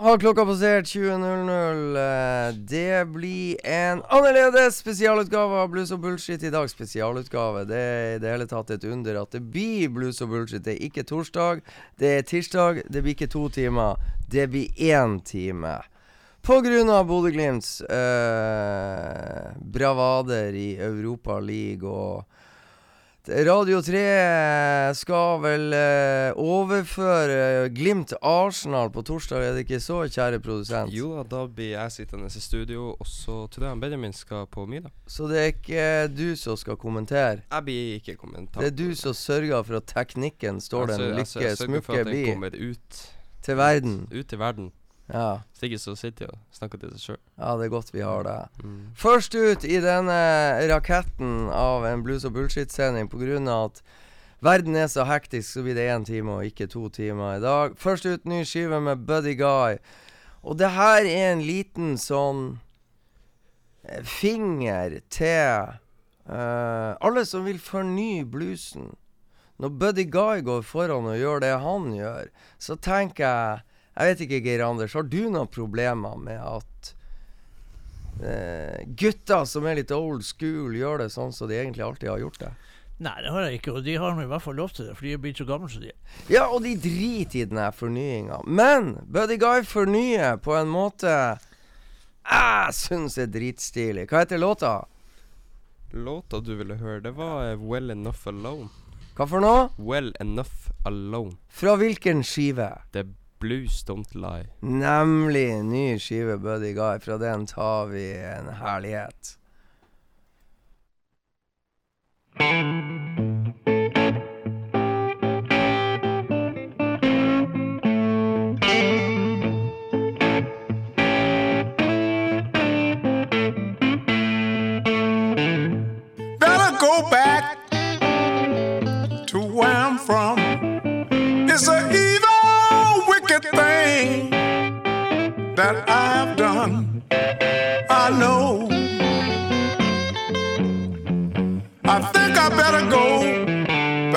har klokka passert 20.00. Eh, Det blir en annerledes spesialutgave av Blues og bullshit i dag. Spesialutgave. Det er i det hele tatt et under at det blir blues og bullshit. Det er ikke torsdag, det er tirsdag. Det blir ikke to timer, det blir én time. På grunn av Bodø-Glimts eh, bravader i Europa League og Radio 3 skal vel eh, overføre Glimt Arsenal på torsdag, er det ikke så, kjære produsent? Jo da, da blir jeg sittende i studio, og så tror jeg Benjamin skal på middag. Så det er ikke du som skal kommentere? Jeg blir ikke kommentar. Det er du som sørger for at teknikken står den Altså, lykke den bi kommer ut, til verden. ut til verden. Ja. Hvis ikke så sitter de og snakker til seg sjøl. ja, det er godt vi har det. Mm. Først ut i denne raketten av en blues og bullshit-sending pga. at verden er så hektisk, så blir det én time og ikke to timer i dag. Først ut ny skive med Buddy Guy. Og det her er en liten sånn eh, finger til uh, alle som vil fornye bluesen. Når Buddy Guy går foran og gjør det han gjør, så tenker jeg Jeg vet ikke, Geir Anders, har du noen problemer med at eh, gutter som er litt old school, gjør det sånn som de egentlig alltid har gjort det. Nei, det har jeg ikke, og de har i hvert fall lov til det, for de er blitt så gamle som de er. Ja, og de driter i den her fornyinga. Men Buddy Guy fornyer på en måte jeg syns er dritstilig. Hva heter låta? Låta du ville høre, det var eh, Well Enough Alone. Hva for noe? Well Enough Alone. Fra hvilken skive? Det er Blues Don't Lie. Nemlig ny skive Buddy Guy. Fra den tar vi en herlighet.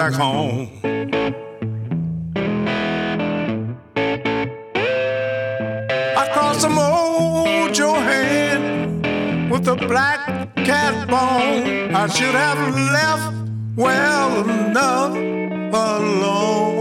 Back home. I crossed some old Johann with a black cat bone. I should have left well enough alone.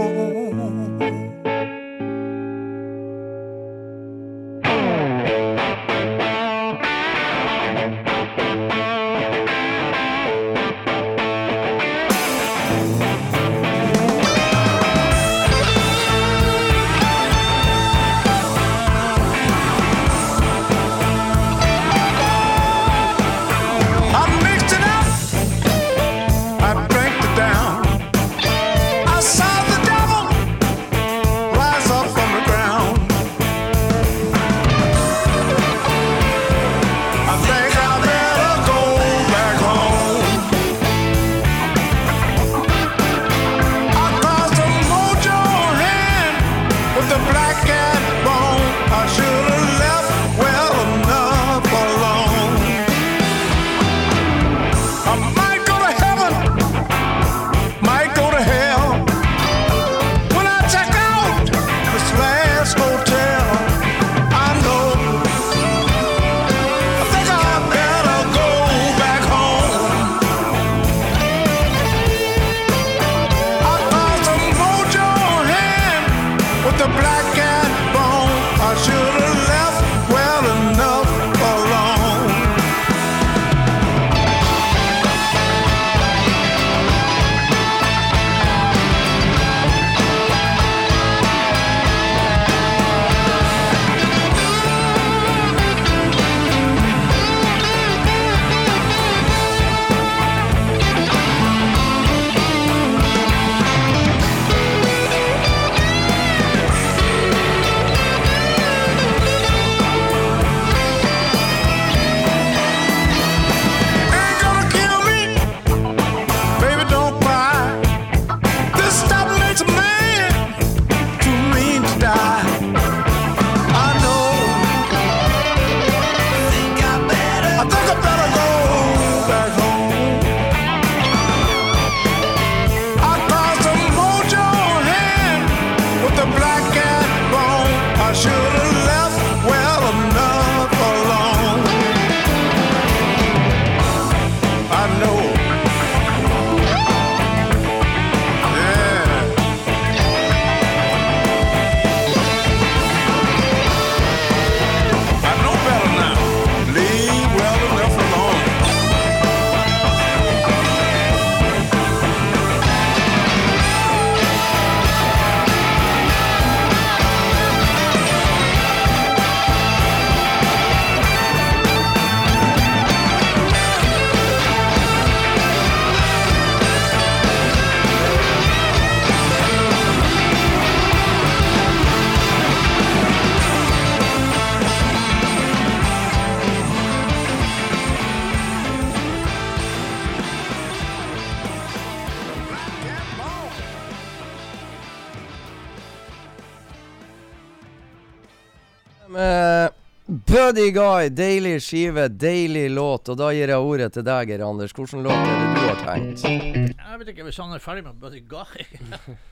Buddy Guy, deilig skive, deilig låt. Og da gir jeg ordet til deg, Geir Anders. Hvilken låt er det du har tenkt? Jeg vet ikke hvis han er ferdig med Buddy Guy.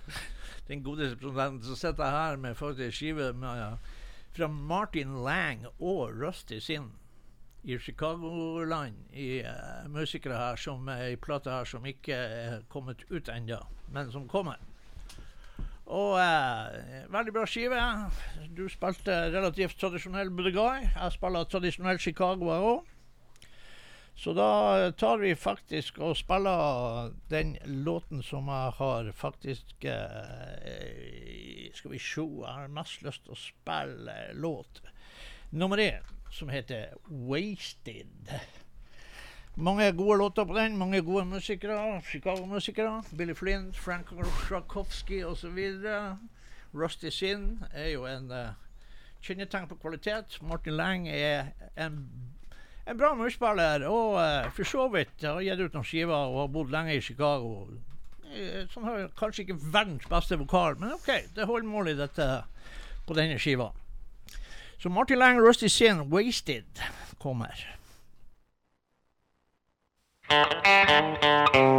Den gode produsenten så sitter jeg her med faktisk skive med, fra Martin Lang og Rusty Sin i Chicagoland. I uh, musikere her som er i plate her som ikke er kommet ut ennå, men som kommer. Og eh, veldig bra skive. Du spilte relativt tradisjonell Budegai. Jeg spiller tradisjonell Chicago, her òg. Så da tar vi faktisk og spiller den låten som jeg har faktisk eh, Skal vi se, jeg har mest lyst til å spille låt nummer én, som heter 'Wasted'. Mange gode låter på den, mange gode musikere. Chicago-musikere. Billy Flint, Frank Rakowski osv. Rusty Sin er jo en uh, kjennetegn på kvalitet. Martin Lang er en en bra musikkspiller. og uh, for så vidt har gitt ut noen skiver og har bodd lenge i Chicago. Eh, Sånn har kanskje ikke verdens beste vokal, men OK, det holder mål i dette på denne skiva. Så Martin Lang, Rusty Sin, 'Wasted' kommer. Música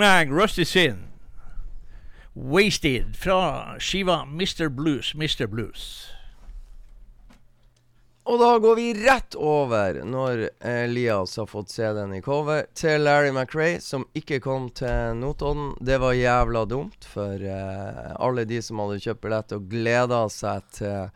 Lang Rusty Sin, 'Wasted', fra skiva Mr. Blues, Mr. Blues. Og da går vi rett over, når Elias har fått se den i cover, til Larry McRae, som ikke kom til Notodden. Det var jævla dumt for uh, alle de som hadde kjøpt billett og gleda seg til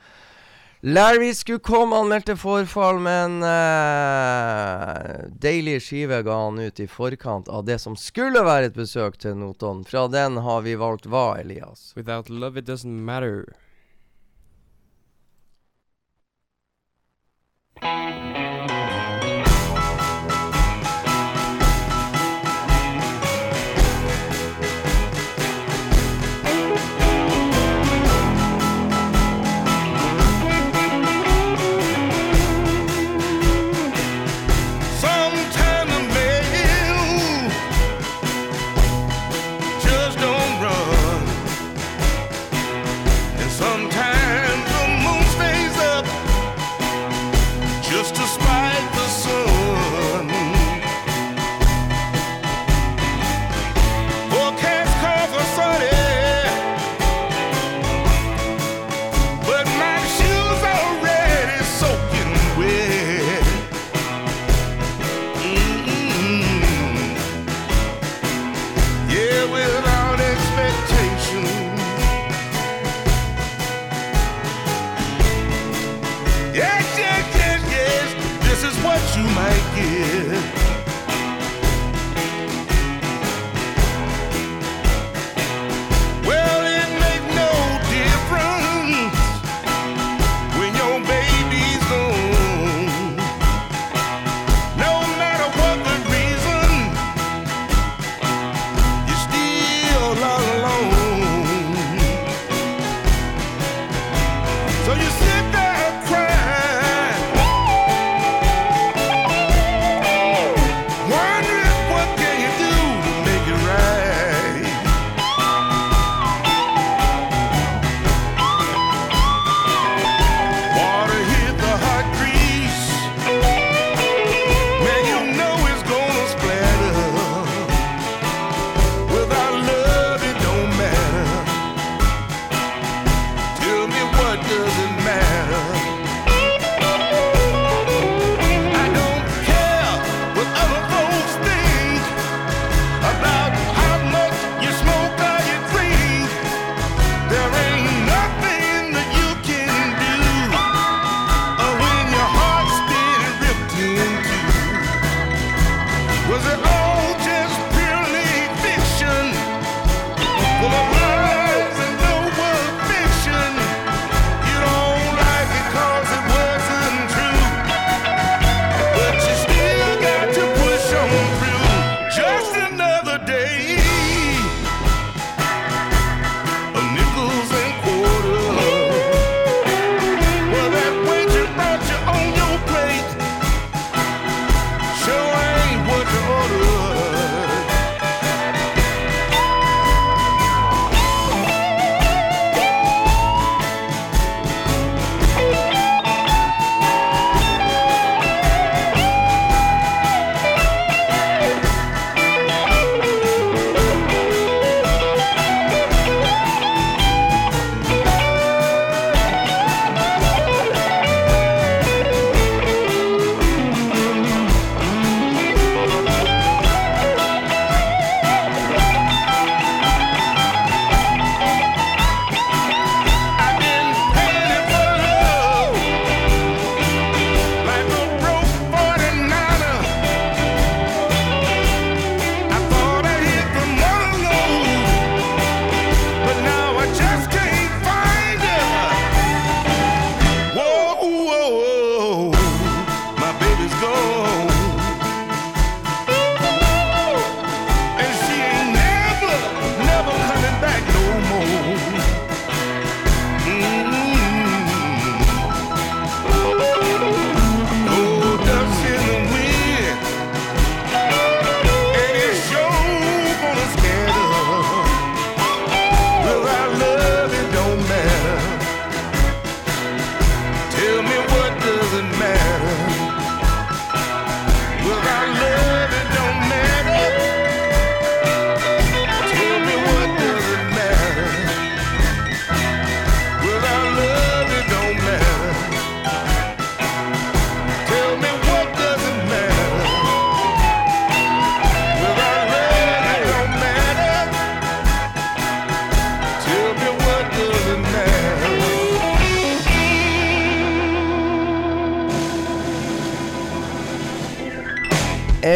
Larry skulle komme Scucom anmeldte forfall, men eh, uh, deilig skive ga han ut i forkant av det som skulle være et besøk til Notodden. Fra den har vi valgt hva, Elias? Without love it doesn't matter.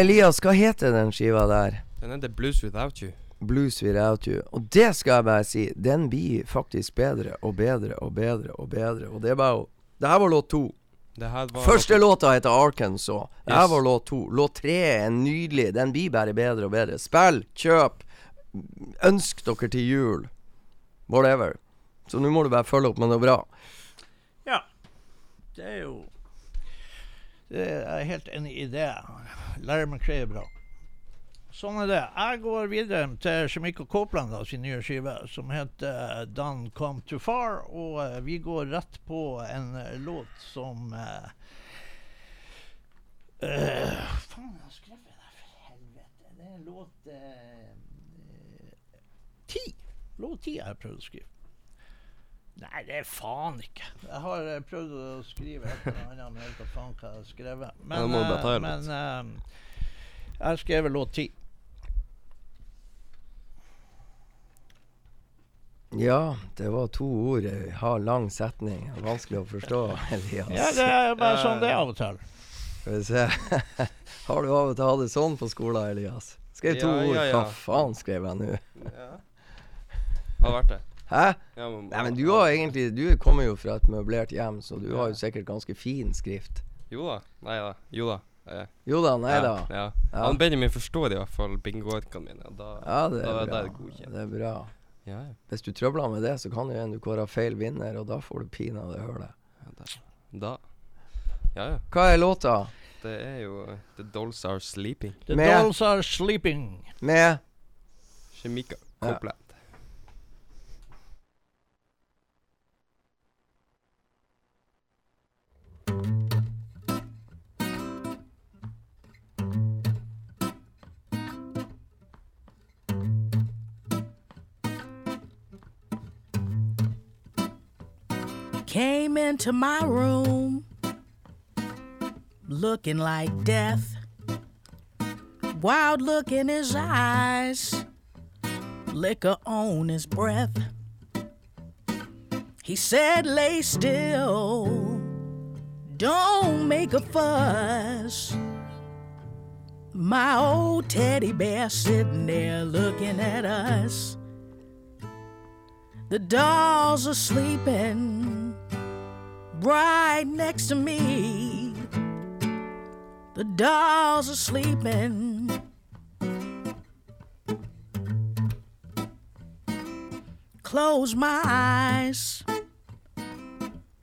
Elias, hva heter den skiva der? Den heter Blues Without You. Blues Without You. Og det skal jeg bare si, den blir faktisk bedre og bedre og bedre og bedre. Og det er bare Det her var låt to. Det her var Første låta heter Arkansas. Det her Yes. var låt to. Låt tre er nydelig. Den blir bare bedre og bedre. Spill, kjøp, ønsk dere til jul. Whatever. Så nå må du bare følge opp med noe bra. Ja. Det er jo det er, Jeg er helt enig i det. Larry meg er bra. Sånn er det. Jeg går videre til Shemiko Copeland da, sin nye skive, som heter Done Come Too Far. Og uh, vi går rett på en uh, låt som uh, eh, Faen, jeg har skrevet det her, for helvete. Det er låt eh, eh, ti. Låt ti jeg har prøvd å skrive. Nei, det er faen ikke. Jeg har eh, prøvd å skrive et eller annet, men vet da faen hva jeg har skrevet. Men, Ja, ta eh, men uh, jeg har skrevet låt ti. Ja, det var to ord. Jeg har lang setning. Vanskelig å forstå, Elias. Ja, det er bare sånn det er av og til. Skal vi se. har du av og til hatt det sånn på skolen, Elias? Skrev to Ja, ord. ja, ja. Hva faen skrev jeg nå? Ja. Har vært det. Hæ? Ja, men, Nei, men du har egentlig Du kommer jo fra et møblert hjem, så du har jo sikkert ganske fin skrift. Jo da. Nei da. Jo da. Eh, Jo da, nei da. Ja, ja. Ja. Han Benjamin forstår i hvert fall bingoarkene mine. Da, Ja, det er da bra. er det godkjent. Det er bra. Ja, ja. Hvis du trøbler med det, så kan jo en du kårer feil vinner, og da får du pinadø hølet. det. ja da. da. Ja, ja. Hva er låta? Det er jo uh, The Dolls Are Sleeping. The Med- Dolls Are Sleeping. Med Shemika Ja. Came into my room looking like death. Wild look in his eyes, liquor on his breath. He said, Lay still, don't make a fuss. My old teddy bear sitting there looking at us. The dolls are sleeping right next to me. The dolls are sleeping. Close my eyes,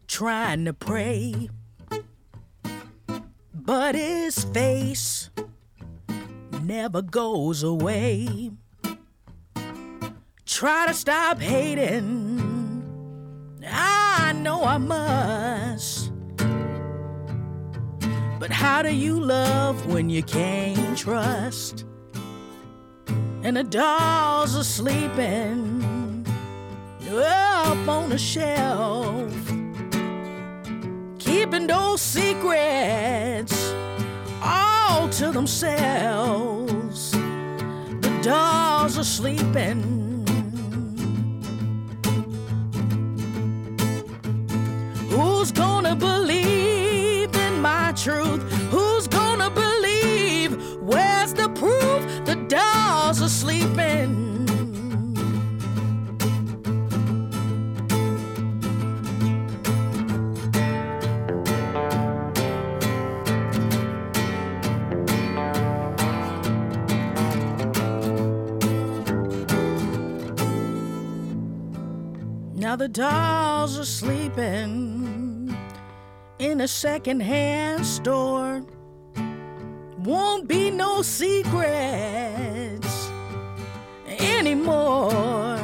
trying to pray. But his face never goes away. Try to stop hating. Know I must. But how do you love when you can't trust? And the dolls are sleeping up on the shelf, keeping those secrets all to themselves. The dolls are sleeping. Who's gonna believe in my truth? Who's gonna believe? Where's the proof? The dolls are sleeping. Now the dolls are sleeping in a secondhand store. Won't be no secrets anymore.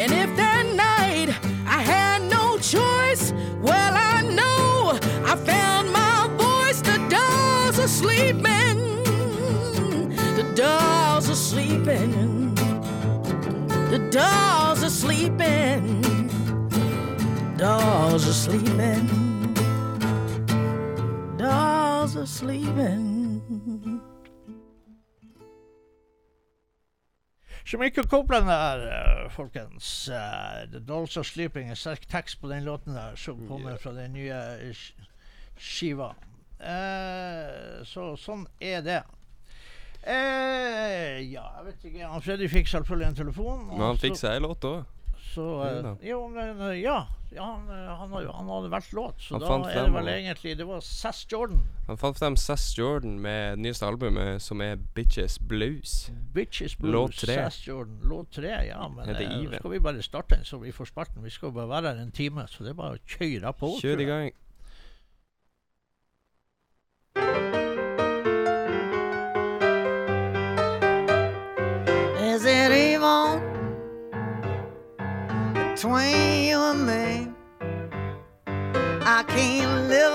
And if that night I had no choice, well, I know I found my voice. The dolls are sleeping. The dolls are sleeping. The dolls are sleeping. Dolls are sleeping. Dolls are sleeping. Jamaica Copeland der, eh, folkens. Uh, The Dolls Are Sleeping. En sterk tekst på den låten der, som kommer fra den nye eh, sk- skiva. Uh, så sånn er det. Uh, ja, jeg vet ikke. Han Freddy fikk selvfølgelig en telefon. Men han fikk seg ei låt òg. Så, uh, Jo men, uh, ja. ja han, eh, han, han hadde valgt låt, så Han da er det vel egentlig Det var Sass Jordan. Han fant frem Sass Jordan med nyeste albumet, som er Bitches Blues. Bitches Blues. Låt. Sass Jordan. Låt tre, ja. Men nå skal vi bare starte den, så vi får sparten. Vi skal bare være her en time, så det er bare å kjøre på. Kjør i gang. Between you and me? I can't live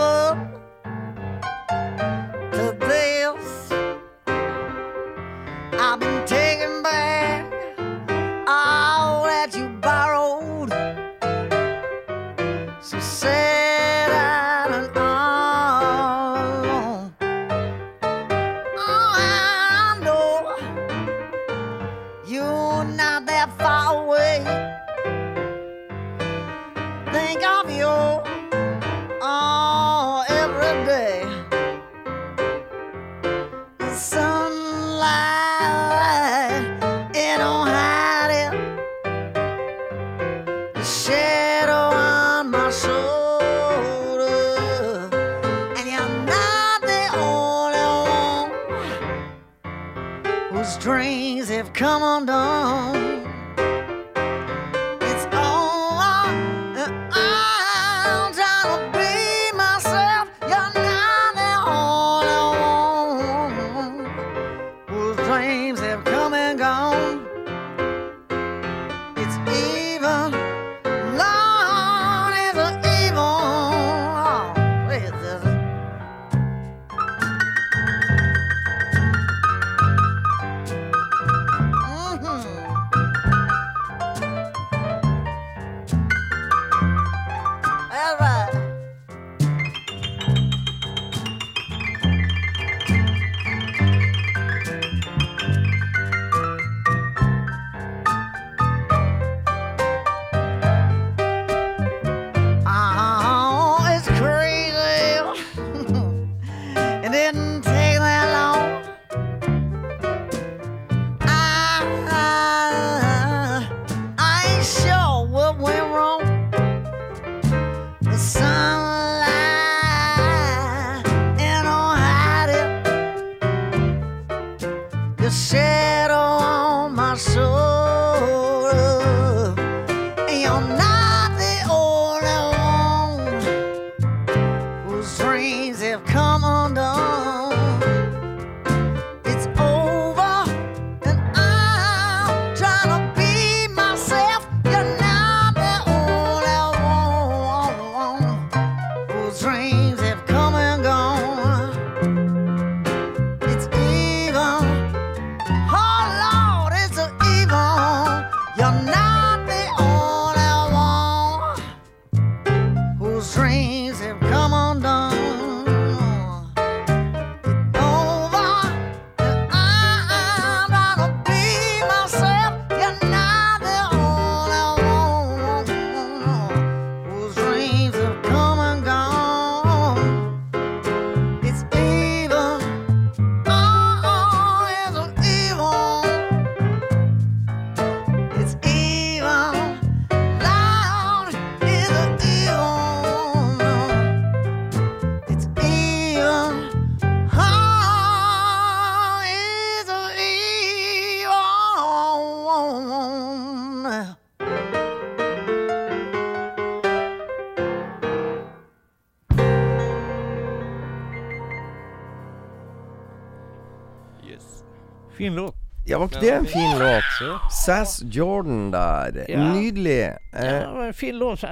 Fin låt. Ja, var ikke det en fin låt? Sass Jordan der. Ja. Nydelig. Ja, Eh, det var en fin låt.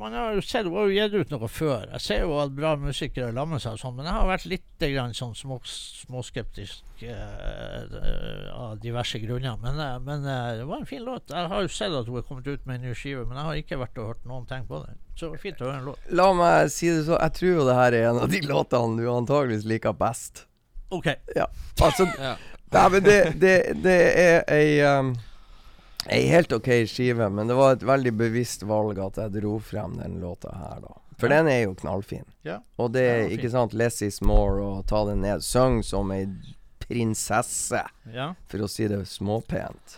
Man har jo sett, hun har jo gitt ut noe før. Jeg ser jo at bra musikere lammer seg og sånn, men jeg har vært litt grann sånn små, småskeptisk eh, av diverse grunner. Men, eh, men eh, det var en fin låt. Jeg har jo sett at hun er kommet ut med en ny skive, men jeg har ikke vært og hørt noen ting på den. Så det var fint å høre en låt. la meg si det så, jeg tror jo det her er en av de låtene du antageligvis liker best. OK. Ja, altså Ja. Nei, men det, det, det er ei um, Ei helt OK skive, men det var et veldig bevisst valg at jeg dro frem den låta her, da. For den er jo knallfin. Ja. Og det er ikke sant less is more og ta den ned. Syng som ei prinsesse, Ja. for å si det småpent.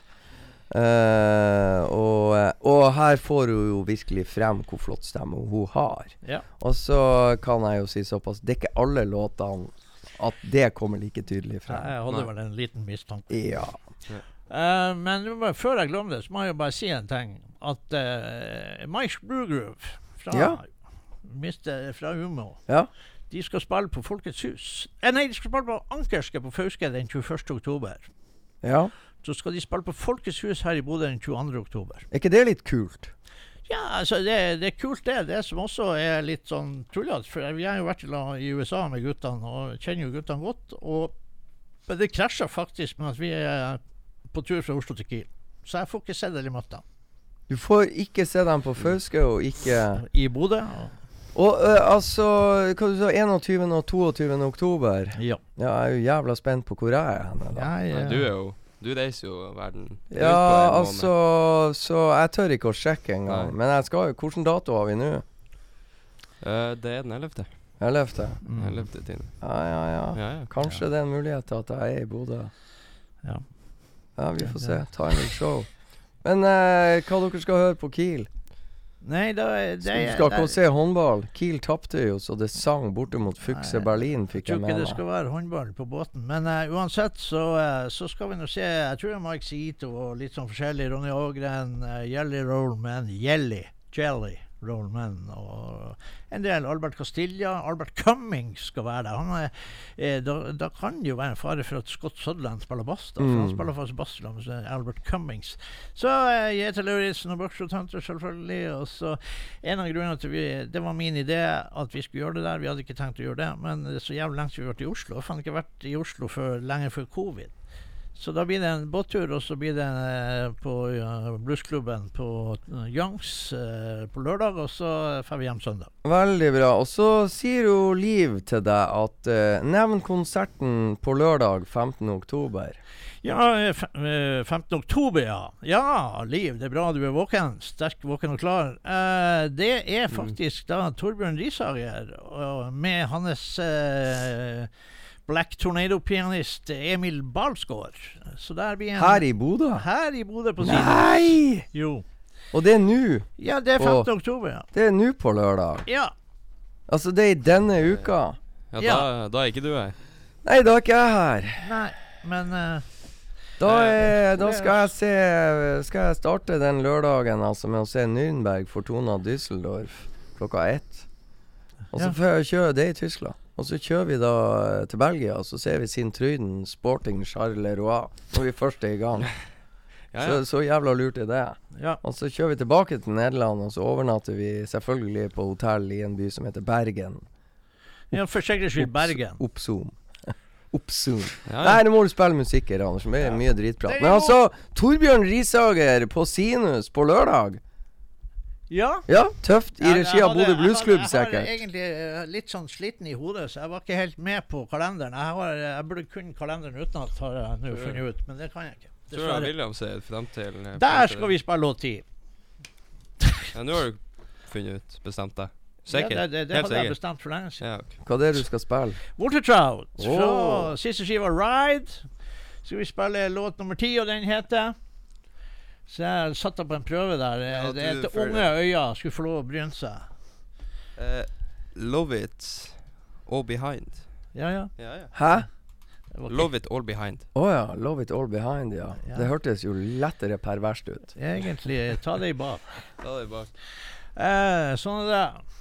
Uh, og, og her får hun jo virkelig frem hvor flott stemme hun har. ja. Og så kan jeg jo si såpass Det er ikke alle låtene at det kommer like tydelig frem. Jeg hadde vel en liten mistanke. Ja. Uh, men før jeg glemmer det, så må jeg jo bare si en ting. At uh, Mike Brewgroove fra, Ja. Mister, fra Umo ja. De skal spille på Folkets hus. Eh, nei, de skal spille på Ankerske på Fauske den 21. oktober. Ja. Så skal de spille på Folkets hus her i Bodø den 22. oktober. Er ikke det litt kult? Ja, altså det, det er kult det. Det som også er litt sånn tullete. For vi har jo vært i USA med guttene og kjenner jo guttene godt. Og men det krasjer faktisk med at vi er på tur fra Oslo til Kiel. Så jeg får ikke sett eller møtt dem. Du får ikke se dem på Fauske, og ikke I Bodø. og- Og altså Hva du sa 21. og 22. oktober? Ja. Ja, jeg er jo jævla spent på hvor jeg er da. Ja, eh, du er jo Du reiser jo verden rundt på Ja, en måned. altså Så jeg tør ikke å sjekke engang. Nei. Men jeg skal jo Hvilken dato har vi nå? Uh, det er den 11. 11.? mm. 11. tiende. Ja, ja, ja. Ja, ja. Kanskje det er en mulighet til at jeg er i Bodø. Ja. Ja, vi får se. Time will show. Men uh, hva dere skal høre på Kiel? Nei, da det Du skal ikke se håndball. Kiel tapte jo så det sang borte mot Nei, Berlin, Jeg fikk tror jeg ikke det skal være håndball på båten. Men uh, uansett så, uh, så skal vi nå se Jeg tror Mike Sito og litt sånn forskjellig. Ronny Ågren, uh, Jelly Rollman, Jelly, Jelly Rollman og en del. Albert Castilla. Albert Cummings skal være der. Han er, eh, da, da kan det jo være en fare for at Scott Sutherland spiller bass. da, For Mm. han spiller faktisk bass sammen med Albert Cummings. Så eh, Jete Lauritzen og Buckshot Hunter, selvfølgelig. Og så en av grunnene til vi, Det var min idé at vi skulle gjøre det der. Vi hadde ikke tenkt å gjøre det, men det er så jævlig lenge siden vi har vært i Oslo. Jeg har ikke vært i Oslo før lenge før covid. Så da blir det en båttur, og så blir det en, på ja, bluesklubben på uh, Youngs eh, på lørdag, og så drar vi hjem søndag. Veldig bra. Og så sier jo Liv til deg at eh, nevn konserten på lørdag 15. oktober. Ja, eh, fe- eh, 15. oktober, ja. Ja, Liv, det er bra du er våken. Sterk, våken og klar. Eh, det er faktisk da Torbjørn Risager med hans eh, Black Tornado-pianist Emil Balsgaard. Så der blir en Her i Bodø? Her i Bodø på siden. Nei! Jo. Og det er nå. Ja, det er 15. oktober, ja. Det er nå på lørdag. Ja. Altså, det er i denne uka. Ja, Ja. Da, da er ikke du her. Nei, da er ikke jeg her. Nei, men uh, Da, er, da skal jeg se Skal jeg starte den lørdagen altså med å se Nürnberg Fortuna Düsseldorf klokka ett. Og så Ja. får jeg kjøre det i Tyskland. Og så kjører vi da eh, til Belgia, og så ser vi Sintryden Sporting Sporting Leroy når vi først er i gang. Ja, Så, ja. så jævla lurt er det. ja. Og så kjører vi tilbake til Nederland, og så overnatter vi selvfølgelig på hotell i en by som heter Bergen. ja for sikkerhets skyld Bergen. Oppzoom. Oppzoom. Ja, Nei, nå må du spille musikk her, Anders. Det er mye dritprat. Men altså, Torbjørn Risager på Sinus på lørdag. Ja. Ja, tøft. I regi av Bodø Bluesklubb, Jeg var egentlig eh, litt sånn sliten i hodet, så jeg var ikke helt med på kalenderen. Jeg, har, jeg burde kun kalenderen utenat, har jeg nå funnet ut, men det kan jeg ikke. Tror jeg Dessverre. William ser frem til eh, Der skal vi spille låt 10. Ja, nå har du funnet ut. Bestemt deg. Sikker? Ja, det det, det Helt hadde jeg bestemt for lenge siden. Ja, okay. Hva er det du skal spille? Watertrout fra Åh. siste skiva Ride. Skal vi spille låt nummer ti, og den heter Så jeg satte på en prøve der. Ja, det heter Unge øyne skulle få lov å bryne seg. Uh, love it all behind. Ja, ja. Ja, ja. Hæ? Love it all behind. Å ja. Love It All Behind, ja. Ja. Det hørtes jo lettere perverst ut. Egentlig Ta det i bak. Ta det i bak. Eh, sånn er det.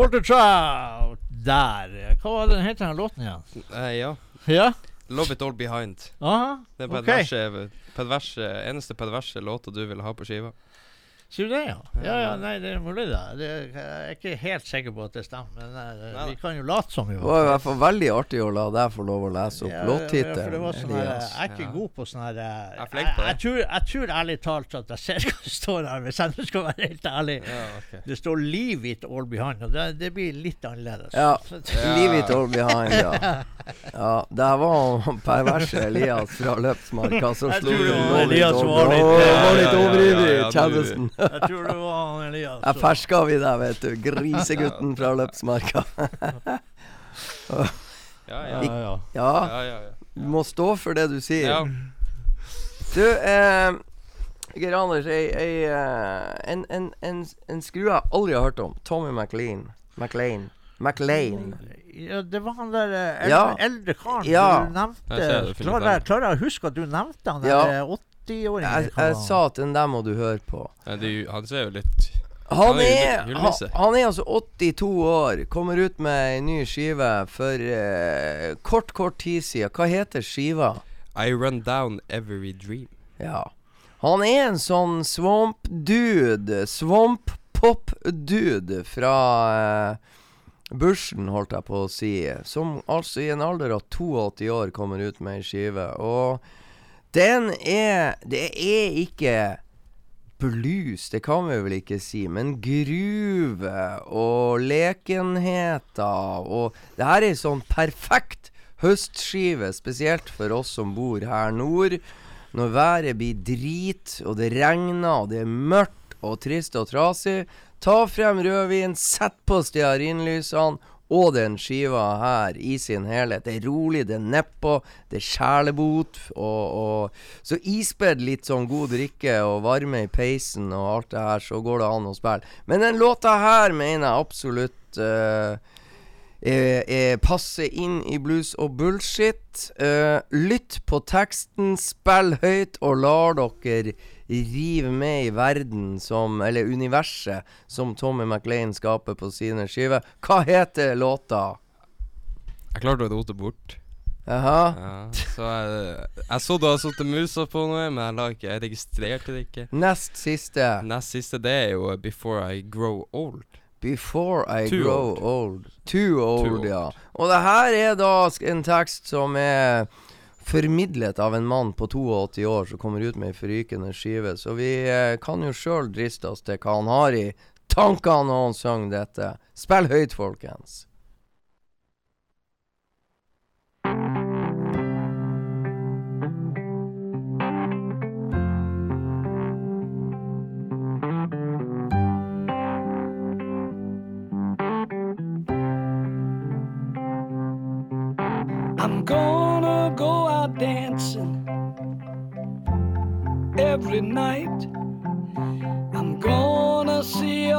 Walter Trout! Der. Hva var den heter den låten igjen? Uh, ja. Ja? Love It All Behind. Aha, Det er perverse, perverse, eneste perverse låta du vil ha på skiva. Sier du det, ja? Ja, ja, nei, det er mulig, det. det. Jeg er ikke helt sikker på at det stemmer, men eh, Nei, vi kan jo late som. Det var i hvert fall veldig artig å la deg få lov å lese opp Ja, låttittelen. var sånn. Jeg er ikke Ja. god på sånn her jeg, Jeg er. Jeg, tror, jeg tror ærlig talt at jeg ser hva det står her, hvis jeg skal være helt ærlig. Ja, okay. Det står 'Leave it all behind', og det, det blir litt annerledes. Ja. Leave it all behind, ja. Ja, Der var perverse Elias fra Løpsmarka som slo det den var Elias var litt, eh, var litt ja, ja, overivrig ja, Jeg tror det var han Elias. Jeg ferska vi deg, vet du. Grisegutten fra Løpsmarka. Ja, Ja, ja. ja, ja. Ja, ja, ja, ja. du må stå for det du sier. ja. Du, eh, Geir Anders, ei, ei, eh, en, en, en, en skrue jeg aldri har hørt om. Tommy McLean. McLean. McLean. Ja, det var han der eh, eldre, Ja. eldre karen Ja. du nevnte. Jeg Klarer jeg, klarer jeg å huske at du nevnte han Ja. Der 80-åringen? Jeg, jeg sa at den der må du høre på. Ja, det er jo- han ser jo litt Han Han er er, han, julenisse. han er altså 82 år. Kommer ut med ei ny skive for eh, kort, kort tid siden. Hva heter skiva? I run down every dream. Ja. Han er en sånn swamp dude. Swamp pop dude fra eh, Bushen, holdt jeg på å si. Som altså i en alder av 82 år kommer ut med ei skive. Og den er Det er ikke blues, det kan vi vel ikke si, men gruve og lekenheter og Det her er ei sånn perfekt høstskive, spesielt for oss som bor her nord. Når været blir drit, og det regner, og det er mørkt og trist og trasig, ta frem rødvin, sett på stearinlysene og den skiva her i sin helhet. Det er rolig, det er nedpå, det er kjælebot, og, og Så ispedd litt sånn god drikke og varme i peisen og alt det her, så går det an å spille. Men den låta her mener jeg absolutt uh, er, er passer inn i blues og bullshit. Uh, lytt på teksten, spill høyt, og lar dere rive med i verden som Eller universet som Tommy McLean skaper på sine skiver. Hva heter låta? Jeg klarte å rote bort. Jaha? Ja, så jeg, jeg så du hadde satt musa på noe, men jeg la ikke Jeg registrerte det ikke. Nest siste. Nest siste, det er jo Before I Grow Old. Before I Too grow old. old. Too old, old. ja. Og det her er da en tekst som er formidlet av en mann på 82 år som kommer ut med ei forrykende skive. Så vi eh, kan jo sjøl driste oss til hva han har i tankene når han synger dette. Spill høyt, folkens. Every night. I'm gonna see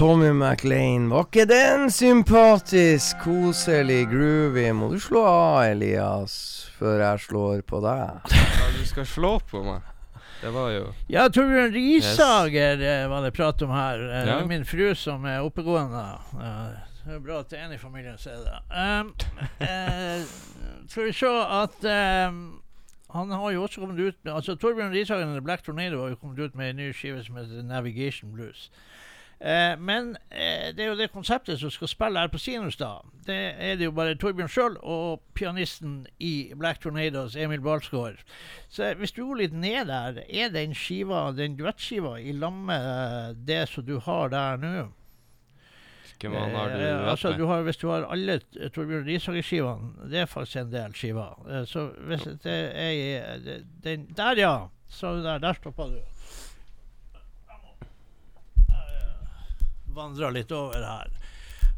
Tommy McLean, var ikke den sympatisk, koselig, groovy? Må du slå av, Elias, før jeg slår på deg? Ja, du skal slå på meg. Det var jo Ja, Torbjørn Risager yes. var det prat om her. Eh, Ja. Min fru som er oppegående. Eh, det er bra at det er en i familien som er det. Um, eh, skal vi se at um, han har jo også kommet ut med Altså Torbjørn Risager og Black Tornado har jo kommet ut med en ny skive som heter Navigation Blues. Eh, men eh, det er jo det konseptet som skal spille her på Sinus, da. Det er det jo bare Torbjørn sjøl og pianisten i Black Tornadoes, Emil Balsgaard. Så hvis du går litt ned der, er den skiva, den duettskiva i lag med det som du har der nå? Hvem han har du Eh, altså, du har, hvis du har alle t- Torbjørn Rishager-skivene, det er faktisk en del skiver. Eh, så hvis det er den Der, ja! Så der, der stoppa du. Vandra litt over her.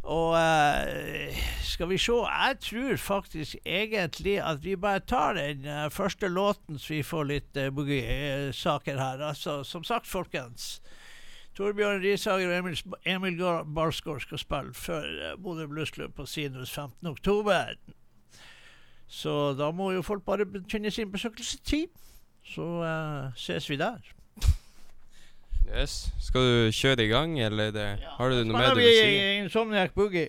Og uh, skal vi se Jeg tror faktisk egentlig at vi bare tar den uh, første låten, så vi får litt uh, boogie-saker her. Altså, som sagt, folkens. Torbjørn Risager og Emil, Emil Barsgaard skal spille uh, Bodø Bluesklubb på Sinus 15. oktober. Så da må jo folk bare bekynne sin besøkelsestid. Så eh, ses vi der. Yes. Skal du kjøre i gang, eller det, ja. har du noe mer Spiller du vi vil si? Insomniac Boogie.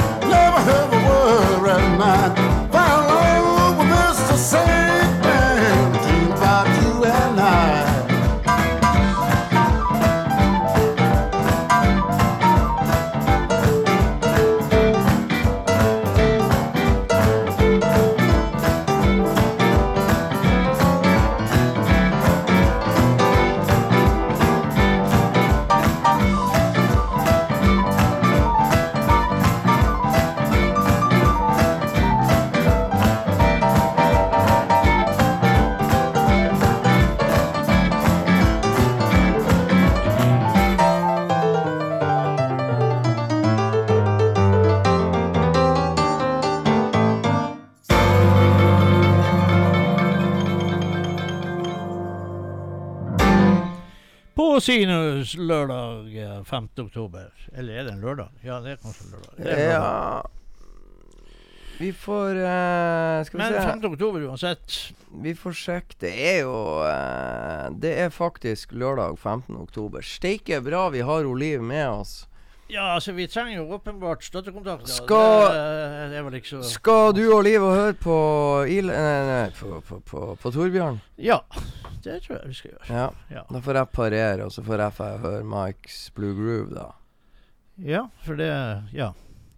På Sinus lørdag eh, 5. oktober. Eller er det en lørdag? Ja, det er kanskje lørdag. Det er lørdag. Ja Vi får uh, Skal vi Men se. 5. oktober uansett. Vi får sjekke. Det er jo uh, Det er faktisk lørdag 15. oktober. Steike bra vi har Oliv med oss. Ja, altså, vi trenger jo åpenbart støttekontakter. Skal- Det, det vel Skal du og Liv og høre på Il... Nei, nei, på, på, på, på Torbjørn? Ja, det tror jeg vi skal gjøre. Ja. Ja. Da får jeg parere, og så får jeg høre Mikes Blue Groove, da. Ja, for det Ja.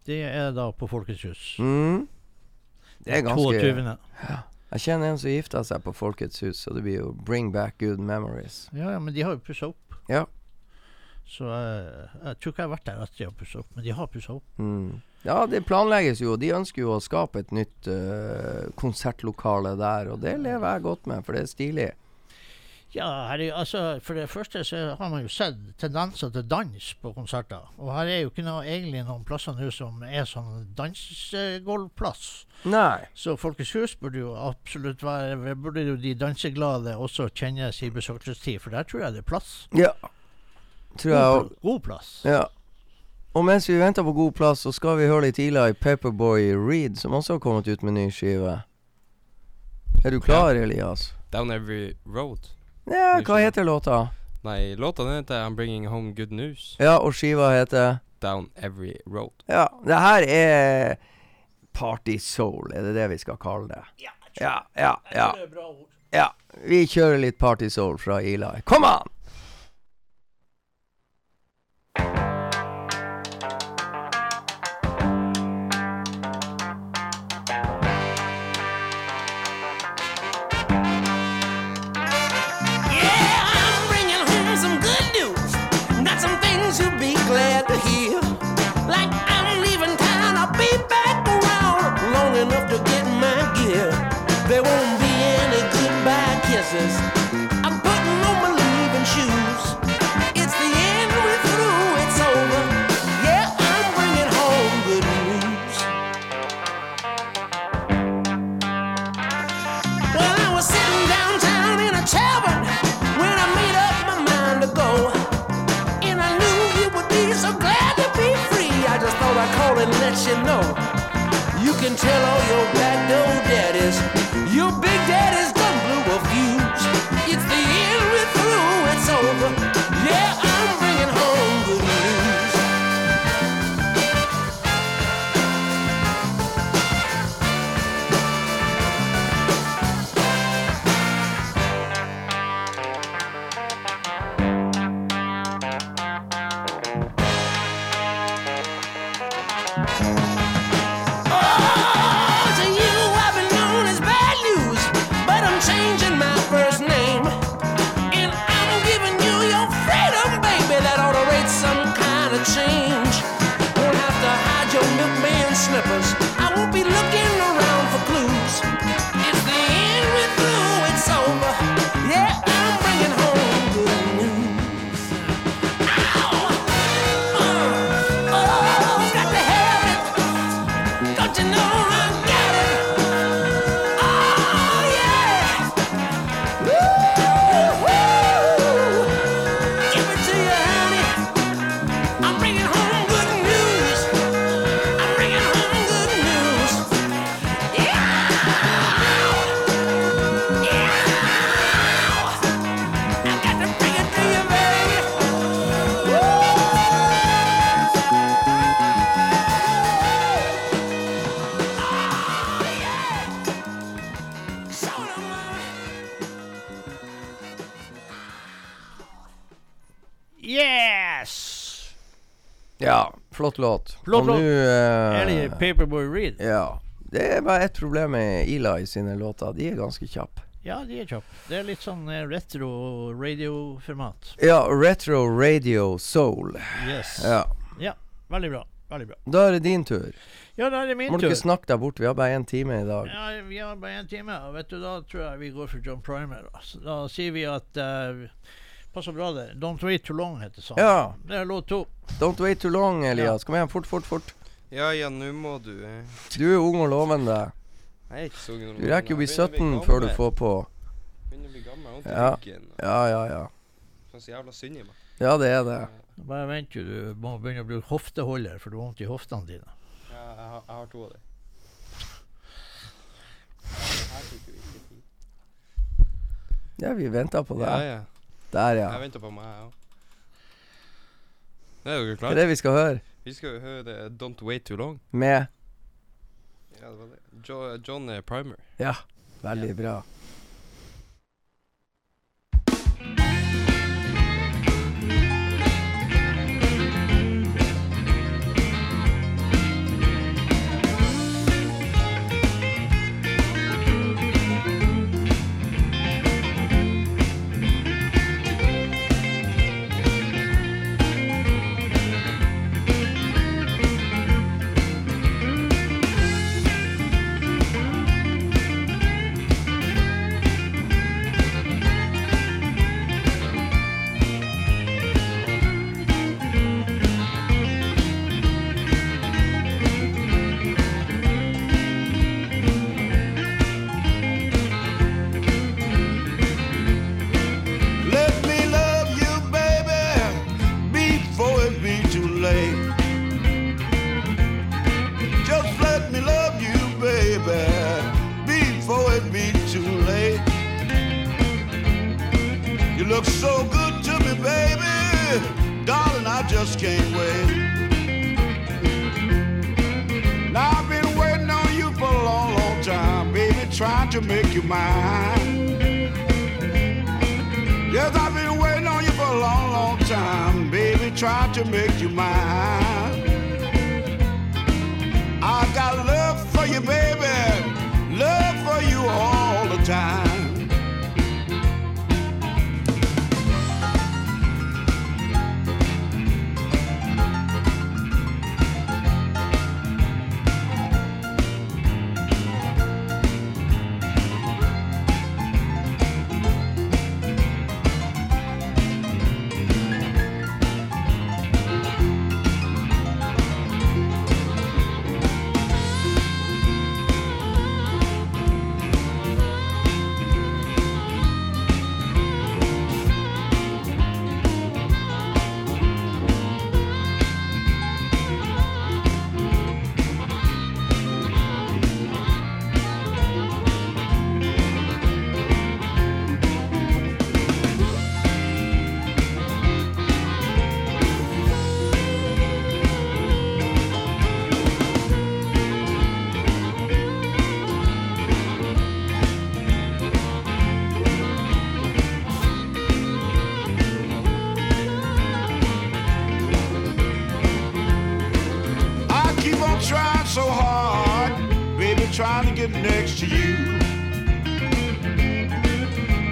Det er da på Folkets hus. Mm. Det er ganske 22. Jeg kjenner en som gifta seg på Folkets hus, så det blir jo Bring Back Good Memories. Ja, ja, men de har jo pussa opp. Ja. Så eh, jeg tror ikke jeg har vært der etter de har pussa opp, men de har pussa opp. Mm. Ja, det planlegges jo. De ønsker jo å skape et nytt uh, konsertlokale der, og det lever jeg godt med, for det er stilig. Ja, her er, altså, for det første så har man jo sett tendenser til dans på konserter. Og her er jo ikke noe, egentlig noen plasser nå som er sånn dansegolvplass. Nei. Så Folkets hus burde jo absolutt være Burde jo de danseglade også kjenne sin besøkelsestid, for der tror jeg det er plass. Ja. Tror jeg God, plass. Ja. Og mens vi venter på god plass, så skal vi høre litt Eli Pepperboy Reed, som også har kommet ut med ny skive. Er du klar, Elias? Down Every Road. Ja, hva heter låta? Nei, låta den heter I'm Bringing Home Good News. Ja, og skiva heter Down Every Road. Ja, det her er Party Soul, er det det vi skal kalle det? Ja, ja, ja. Det er bra ord. ja. Vi kjører litt Party Soul fra Eli. Kom an! You can tell all your Og låt. nå eh, Eller Paperboy Reed. Ja. Det er bare ett problem med Eli sine låter. De er ganske kjappe. Ja, de er kjappe. Det er litt sånn retro retro radioformat. Ja, retro radio soul. Yes. Ja. Ja, veldig bra. Veldig bra. Da er det din tur. Ja, da er det min Må du ikke snakke deg bort, vi har bare én time i dag. Ja, vi har bare én time, og vet du, da tror jeg vi går for John Primer. Da, da sier vi at uh, Passer bra det. Don't Wait Too Long heter sangen. Ja. Det er låt to. Don't wait too long, Elias. Kom igjen, fort, fort, fort. Ja ja, nå må du eh. Du er ung og lovende. Jeg er ikke så gammel. Du rekker jo å bli 17 gammel. før du får på. Begynner å bli gammel. Ja. Ja. Ja, ja, Det er så jævla synd i meg. Ja, det er det. Bare vent, du. Du må begynne å bli hofteholder, for du har vondt i hoftene dine. Ja, jeg, har, jeg har to av dem. Ja, vi venter på Ja, ja. Der, ja. Jeg venter på meg, jeg òg. Er dere Hva er klare? det vi skal høre? Vi skal jo høre Don't Wait Too Long. Med Ja, det var det. Jo, John eh, Primer. Ja, veldig bra. Look so good to me, baby, darling, I just can't wait. Now I've been waiting on you for a long, long time, baby, trying to make you mine. Yes, I've been waiting on you for a long, long time, baby, trying to make you mine. I got love for you, baby, love for you all the time.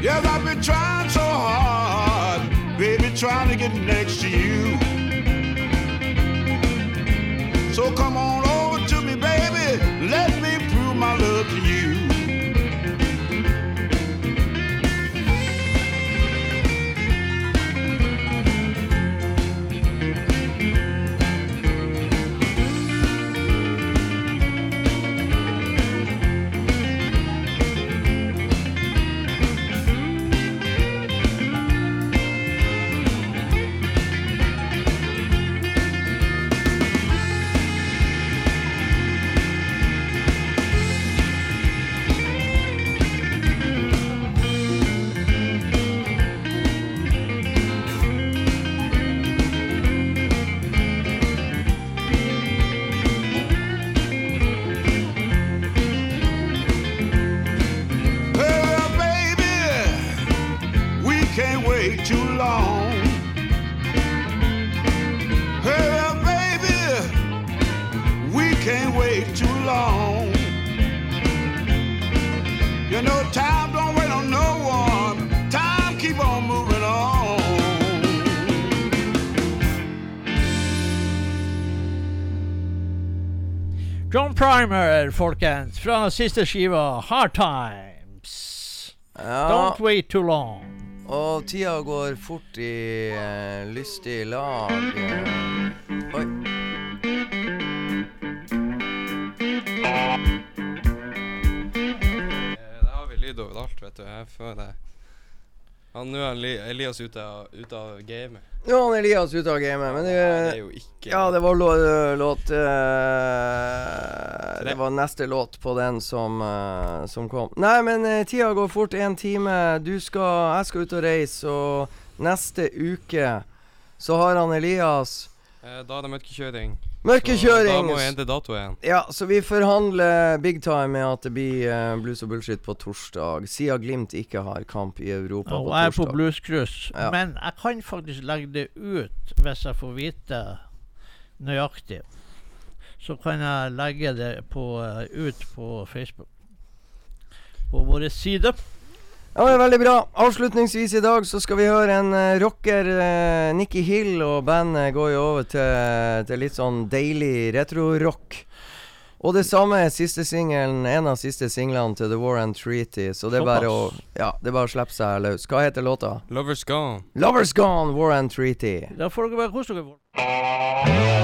Yes, I've been trying so hard, baby, trying to get next to you. So come on Primer, folkens, fra siste skiva, Hard Times. Ja, Don't wait too long. og tida går fort i eh, lystig lag. Oi. Eh, Der har vi lyd overalt, vet du. Jeg føler ja, Nå er Elias ute av, ut av gamet. Er han Elias ute av gamet, men Nei, det er jo ikke Ja, det var lå- låt uh, Det var neste låt på den som, uh, som kom. Nei, men uh, tida går fort. Én time. Du skal Jeg skal ut og reise, og neste uke så har han Elias Da er det mørkekjøring. Mørkekjøring! Så da må vi endre dato igjen. Ja, så vi forhandler big time med at det blir eh, blues og bullshit på torsdag, siden Glimt ikke har kamp i Europa ja, på jeg er på blueskryss. Ja. Men jeg kan faktisk legge det ut hvis jeg får vite nøyaktig. Så kan jeg legge det på, eh, ut på Facebook. På våre sider. Ja, det er Veldig bra. Avslutningsvis i dag så skal vi høre en eh, rocker. Uh, Nikki Hill og bandet går jo over til, til litt sånn deilig retro-rock. Og det samme er siste singelen, en av siste singlene til The War and Treaty. Så det er bare å, ja, det er bare å slippe seg løs. Hva heter låta? Lovers Gone. Lovers Gone, War and Treaty. Da får dere bare kose dere.